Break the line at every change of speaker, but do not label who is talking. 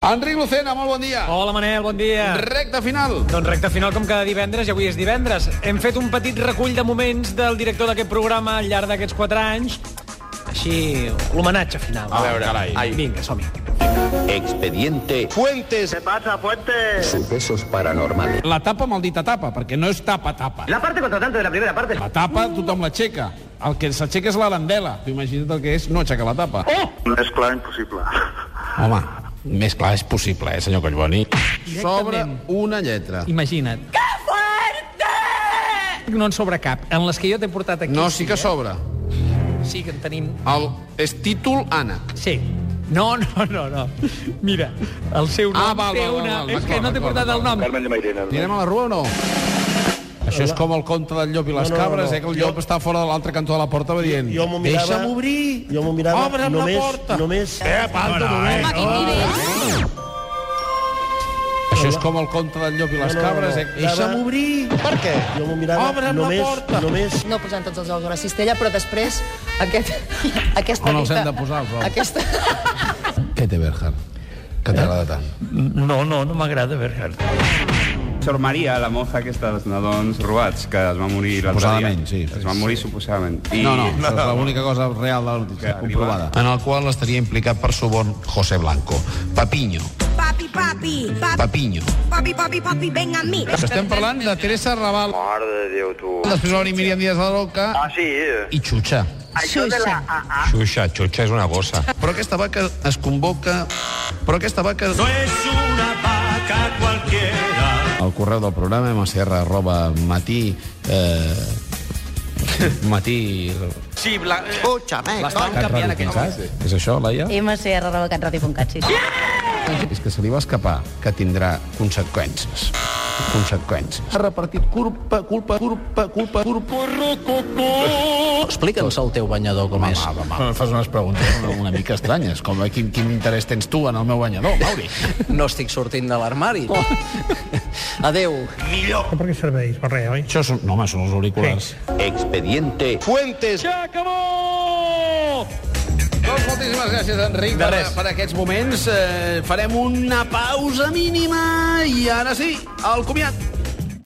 Enric Lucena, molt bon dia.
Hola, Manel, bon dia.
Recte final.
Doncs recte final com cada divendres, i avui és divendres. Hem fet un petit recull de moments del director d'aquest programa al llarg d'aquests 4 anys. Així, l'homenatge final.
A veure, carai.
Ai. Vinga, som-hi.
Expediente
Fuentes.
¿Qué pasa, Fuentes?
Sucesos Paranormales.
La tapa maldita tapa, perquè no és tapa-tapa.
La parte contratante de la primera parte.
La tapa tothom l'aixeca. El que s'aixeca és l'arandela. Tu imagina't el que és no aixecar la tapa.
No és clar, impossible.
Home, més clar és possible, eh, senyor Collboni. Sobre una lletra.
Imagina't. Que fuerte! No en sobra cap. En les que jo t'he portat aquí...
No, sí que sobra.
Sí que en tenim...
El, és títol ànec.
Sí. No, no, no, no. Mira, el seu nom
Ah, val,
té
val, val,
una...
val,
és
d'acord,
que no t'he portat el nom.
Carmen de Mairena.
Anirem a la rua o no? Això és com el conte del llop i les
No, no,
cabres,
no.
eh, que el
Jo-
llop està fora de l'altre cantó de la porta va dient
Jo m'ho mirava...
Deixa'm obrir!
Jo m'ho mirava
Obre'm
només...
la porta!
Només... Eh, falta, només.
Això és com el conte del llop i les
No, no,
cabres,
no.
eh? Deixa'm
Mirava-
obrir! Per què?
Jo m'ho mirava
Obre'm la
només...
porta!
Només...
no posant tots els ous a la cistella, però després aquest, aquesta
On els hem de posar, els ous?
Aquesta...
Què té Berger? Que t'agrada tant?
No, no, no m'agrada Berger.
Sor Maria, la moza aquesta dels nadons robats, que es va morir l'altre dia.
Suposadament, sí.
Es va morir suposadament. I...
No, no, això és l'única cosa real de la notícia,
Que
comprovada. En el qual estaria implicat per suborn José Blanco. Papiño.
Papi, papi, papi,
Papiño.
papi, papi, papi, ven a mí.
Estem parlant de Teresa Raval.
Mare de Déu, tu.
Després va venir Míriam Díaz de la Roca
Ah, sí? eh?
i Xuxa.
Això de la AA...
Xuxa, Xuxa és una gossa.
Però aquesta vaca es convoca... Però aquesta vaca... No és una vaca El correu del programa mcr arroba matí... Eh, matí...
Sí, la... Escúchame. L'estan canviant aquests.
És això, Laia?
mcr.catradio.cat, sí.
És que se li va escapar que tindrà conseqüències. Conseqüències. Ha repartit culpa, culpa, culpa, culpa, culpa...
Explica'ns el teu banyador com és.
Home, home, em fas unes preguntes una, una mica estranyes, com eh, quin, quin interès tens tu en el meu banyador, Mauri?
No estic sortint de l'armari. Adeu.
Per què serveix? Per res, oi?
Això són, no, home, són els auriculars.
Expediente
Fuentes.
Doncs moltíssimes gràcies, Enric, per, per aquests moments. Eh, farem una pausa mínima i ara sí, el comiat.